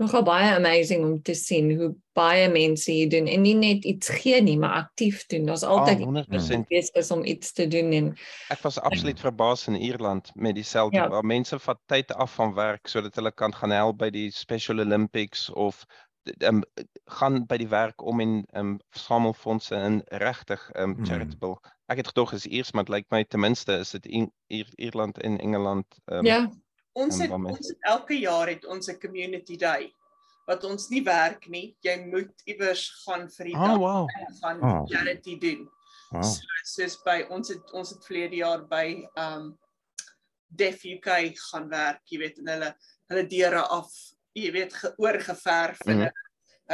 nogal baie amazing om te sien hoe baie mense hier doen en nie net iets gee nie, maar aktief doen. Daar's altyd Ah, 100%. besig is om iets te doen en Ek was absoluut verbaas in Ierland met dieselfde Ja. waar mense vat tyd af van werk sodat hulle kan gaan help by die Special Olympics of um, gaan by die werk om en um, samel fondse in regtig um, charitable. Ek het gedog is eers maar dit lyk my ten minste is dit in Ier, Ierland en Engeland um, ja, Ons het waarmee? ons het elke jaar het ons 'n community day wat ons nie werk nie. Jy moet iewers gaan vir die Oh dag wow. gaan Oh. charity doen. Wow. So, soos by ons het ons het verlede jaar by um Def UK gaan werk, jy weet, en hulle hulle deure af, jy weet, geoorgeverf en Mhm. hulle,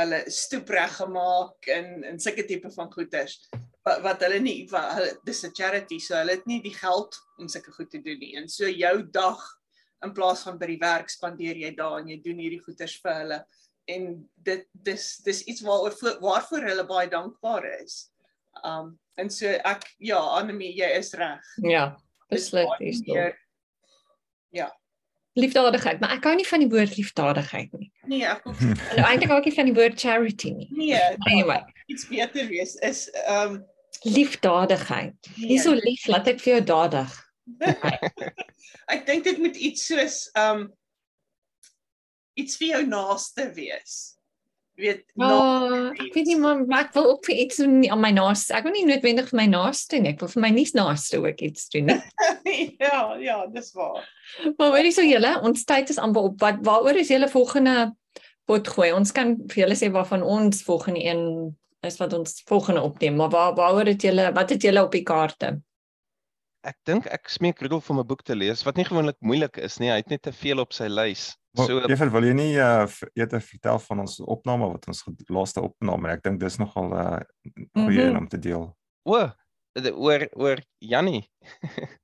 hulle stoep reggemaak en en sulke tipe van goeders. Wat wat hulle nie wat hulle dis 'n charity, so hulle het nie die geld om sulke goed te doen nie. En so jou dag in plaas van by die werk spandeer jy daar en jy doen hierdie goeders vir hulle en dit dis dis iets waaroor waarvoor hulle baie dankbaar is. Um en so ek ja, Anemie, jy is reg. ja, beslis hierso. meer- Liefdadigheid, maar ek hou nie van die woord liefdadigheid nie. Nee, ek hoef Nou eintlik hou ek nie van die woord charity nie. nee, Anyway, iets beter wees is um liefdadigheid. nee, Nie so lief laat ek vir jou dadig. ek dink dit moet iets soos um iets vir jou naaste wees. Weet, na, Oh, ek weet nie maar, maar ek wil ook vir iets doen aan my naaste. Ek wil nie noodwendig vir my naaste doen nie. Ek wil vir my nie naaste ook iets doen nie. ja, ja, dis waar. Maar hoorie so julle, ons tyd is amper op. Wat waaroor is julle volgende pot gooi? Ons kan vir julle sê waarvan ons volgende een is wat ons volgende opneem, maar waar waaroor het julle wat het julle op die kaarte? Ek dink ek smeek Rudolf om 'n boek te lees wat nie gewoonlik moeilik is nie. Hy het net te veel op sy lys. So, So Juffrou, wil jy nie uh v- eerder vertel van ons opname wat ons laaste opname? Ek dink dis nogal uh, goeie Mhm. een om te deel. o, oor oor Jannie.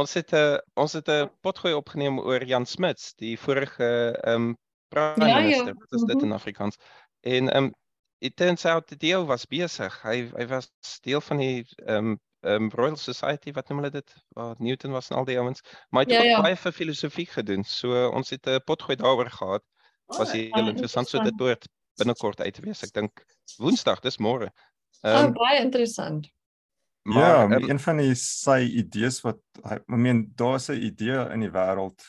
ons het 'n uh, ons het 'n potgooi opgeneem oor Jan Smuts, die vorige ehm um, prime Ja, ja. Wat is dit Mhm. in Afrikaans? En ehm um, it turns out die deel was besig. Hy hy was deel van die ehm um, um, Royal Society wat noem hulle dit? Waar Newton was en al die ouens. Maar hy het Ja, ook ja. baie vir filosofie gedoen. So ons het 'n potgooi daaroor gehad. Was Oh, heel baie interessant. So dit behoort binnekort uit te wees. Ek dink Woensdag, dis môre. Oh, Ehm baie interessant. Maar, ja, ehm, een van die sy idees wat hy I meen daar's 'n idee in die wêreld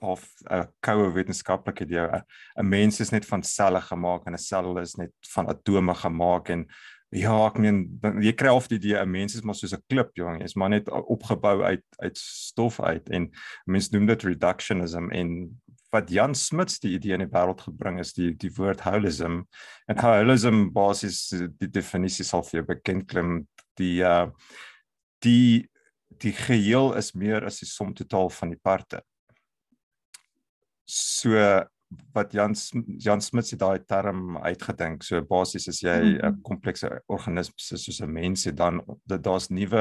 of 'n koue wetenskaplike idee. 'n Mens is net van selle gemaak en 'n sel is net van atome gemaak en ja, ek meen dan- jy kry of die idee 'n mens is maar soos 'n klip, jong, is maar net opgebou uit uit stof uit en mense noem dit reductionism en wat Jan Smuts die idee in die wêreld gebring is die die woord holism. En holism basies die definisie sal vir jou bekend klim. Die uh die die geheel is meer as die som totaal van die parte. So wat Jan Jan Smuts het daai term uitgedink. So basies as jy 'n Mhm. komplekse organisme is soos 'n mens het dan daar's nuwe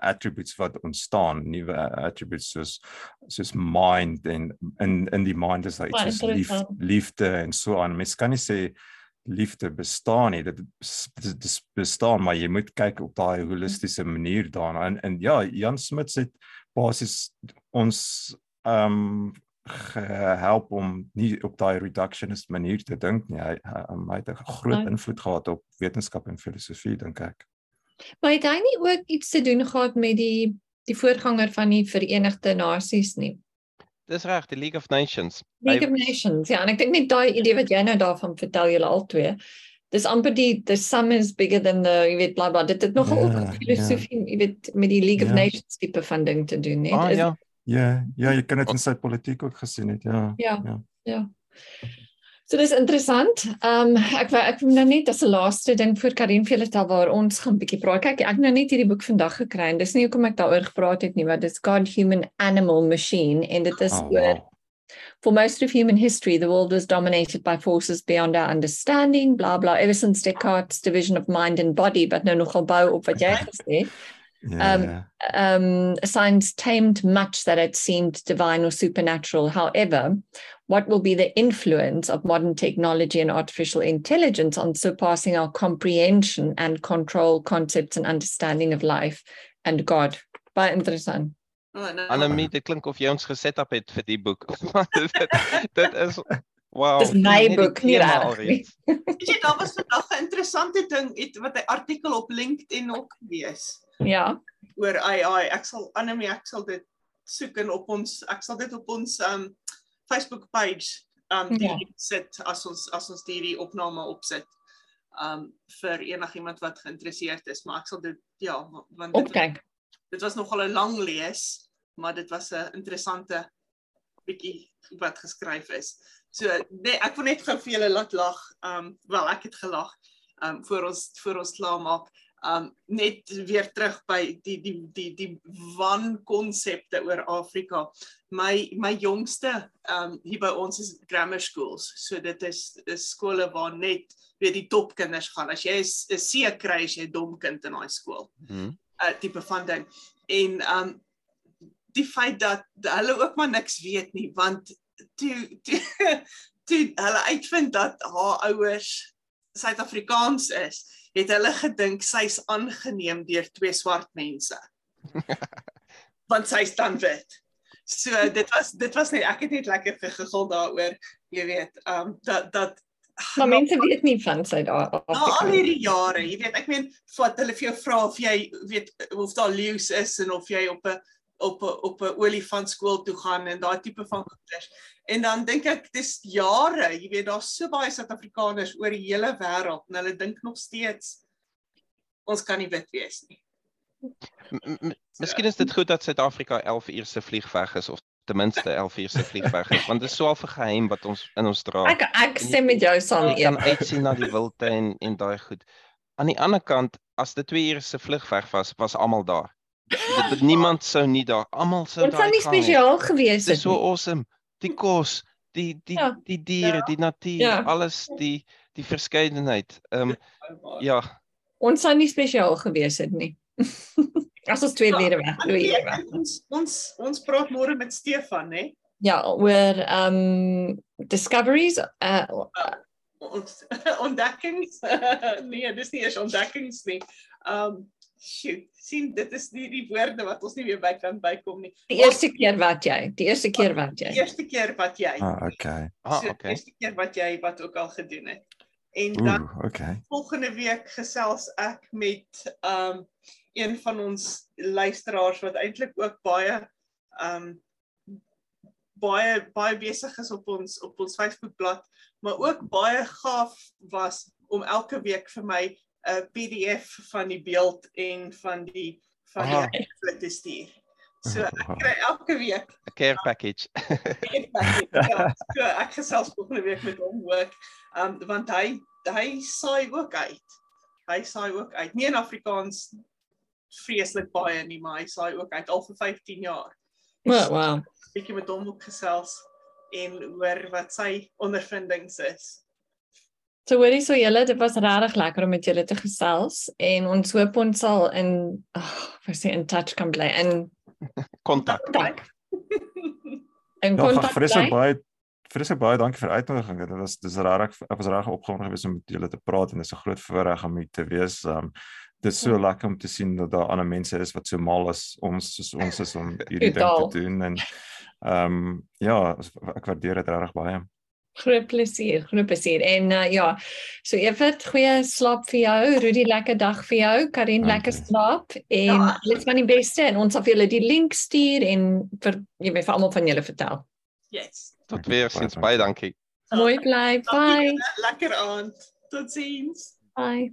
attributes wat ontstaan, nuwe attributes soos soos mind en in in die mind is daar iets soos lief, liefde en so aan. Mens kan nie sê liefde bestaan nie. Dit dit dis bestaan, maar jy moet kyk op daai holistiese manier daarna. En en ja, Jan Smit het basies ons ehm um, gehelp om nie op daai reductionist manier te dink nie. Hy hy, hy het 'n groot invloed gehad op wetenskap en filosofie dink ek. Maar het hy nie ook iets te doen gehad met die die voorganger van die Verenigde Nasies nie? Dis reg, die League of Nations. League of Nations. Ja, en ek dink net daai idee wat jy nou daarvan vertel julle albei. Dis amper die the sum is bigger than the jy weet bla bla dit het nogal Ja, yeah, filosofie jy weet met die League of Ja. Nations tipe van ding te doen net. Ah Is- ja, Ja, ja, jy kan dit in sy politiek ook gesien het, ja. Ja. ja. Ja. So dis interessant. Ehm um, ek wou ek wou nou net as 'n laaste ding vir Karin vir julle tel waar ons gaan bietjie praat. Kyk, ek het nou net hierdie boek vandag gekry en dis nie hoekom ek daaroor gepraat het nie, maar dit's God Human Animal Machine en dit is Oh, oor. For most of human history, the world was dominated by forces beyond our understanding, blah blah, ever since Descartes' division of mind and body, but nou nogal bou op wat jy gesê het. Ja. Um, um, science tamed much that had seemed divine or supernatural. However, what will be the influence of modern technology and artificial intelligence on surpassing our comprehension and control concepts and understanding of life and God? Baie interessant. Oh, nou, Annelie, dit klink of jy ons geset up het vir die boek. dit, dit is wow. Dis my net die boek, nie tema regtig alreeds. weet jy daar was vandag 'n interessante ding het wat 'n artikel op LinkedIn ook gewees Ja. oor AI. Ek sal Annelie, ek sal dit soek en op ons ek sal dit op ons um Facebook page um Ja. die sit as ons as ons hierdie opname opsit. Um vir enigiemand wat geïnteresseerd is, maar ek sal dit ja, wa- want dit, Opkyk. dit was nogal 'n lang lees, maar dit was 'n interessante bietjie wat geskryf is. So nee, ek wil net gou vir julle laat lag. Um wel, ek het gelag um voor ons voor ons klaar maak. Um net weer terug by die die die die wankonsepte oor Afrika. My my jongste um hier by ons is grammar schools. So dit is is skole waar net weet die topkinders gaan. As jy 'n C kry, jy 'n dom kind in daai skool Hmm. uh, tipe van ding. En um die feit dat hulle ook maar niks weet nie want toe toe, toe hulle uitvind dat haar ouers Suid-Afrikaans is, het hulle gedink sy's aangeneem deur twee swart mense. want sy's dan wit. So dit was dit was net ek het net lekker gegigel daaroor, jy weet, um dat dat Maar mense weet nie van Na al Suid-Afrika. hierdie jare, jy weet, ek meen, wat hulle vir jou vra of jy weet of daar leeu's is en of jy op 'n op 'n op 'n olifant skool toe gaan en daai tipe van goeders. En dan dink ek dis jare, jy weet, daar's so baie Suid-Afrikaners oor die hele wêreld en hulle dink nog steeds ons kan nie wit wees nie. M- Miskien is dit goed dat Suid-Afrika 11 uur se vliegweg is of ten minste 11 uur se vliegweg is, want dit is so 'n geheim wat ons in ons dra. Ek ek stem met jou saam Jy kan eers. uitsien na die wilde en en daai goed. Aan die ander kant, as dit 2 ure se vlugweg was, was almal daar. Dit, dit niemand sou nie daar, almal sou daar. sou nie spesiaal gewees Dit is het. so nie. awesome. Die kos, die die Ja. die diere, die natuur, Ja. alles die die verskeidenheid. Ehm um, ja, Ons sou nie spesiaal gewees het nie. As ons twee Ja, lede weg, twee ure weg. Ons ons ons praat môre met Stefan, hè? Ja, oor um discoveries uh Ons ontdekkings. nee, dis nie eers ontdekkings nie. Um shoot, sien dit is nie die woorde wat ons nie weer by kan bykom nie. die eerste keer wat jy, die eerste keer wat Die jy. eerste keer wat jy. Ah, okay. ah, so, die okay. eerste keer wat jy wat ook al gedoen het. En dan Ooh, okay. volgende week gesels ek met um een van ons luisteraars wat eintlik ook baie um baie baie besig is op ons op ons Facebookblad, maar ook baie gaaf was om elke week vir my 'n PDF van die beeld en van die van die Ah. ah. te stuur. So ek kry elke week 'n Care package. ja, so ek gesels volgende week met hom ook. Um want hy hy saai ook uit. Hy saai ook uit. Nie in Afrikaans vreeslik baie nie, maar hy saai ook uit al vir 15 jaar. Wow, wow. Bietjie met hom ook gesels en hoor wat sy ondervindings is. So hoorie so julle, dit was regtig lekker om met julle te gesels en ons hoop ons sal in ag, oh, sê in touch kan bly in Kontak. Ja, gaan kontak vreeslik bly. baie vreeslik baie dankie vir uitnodiging. Dit was dis regtig ek was regtig opgewonde geweest om met julle te praat en dit is 'n groot voorreg om hier te wees. Um dit is so Ja. lekker om te sien dat daar ander mense is wat so mal as ons soos ons is om hierdie ding te doen en ehm ja, ek waardeer dit regtig baie. Groot plesier, groot plesier. En uh, ja, so Evert, goeie slaap vir jou. Rudy, lekker dag vir jou. Karin, Dankie. lekker slaap en Ja. alles van die beste en ons sal vir julle die link stuur en vir jy weet vir almal van julle vertel. Yes. Tot weer sins dankie. baie dankie. Mooi bly. Bye. Lekker aand. Totsiens. Bye.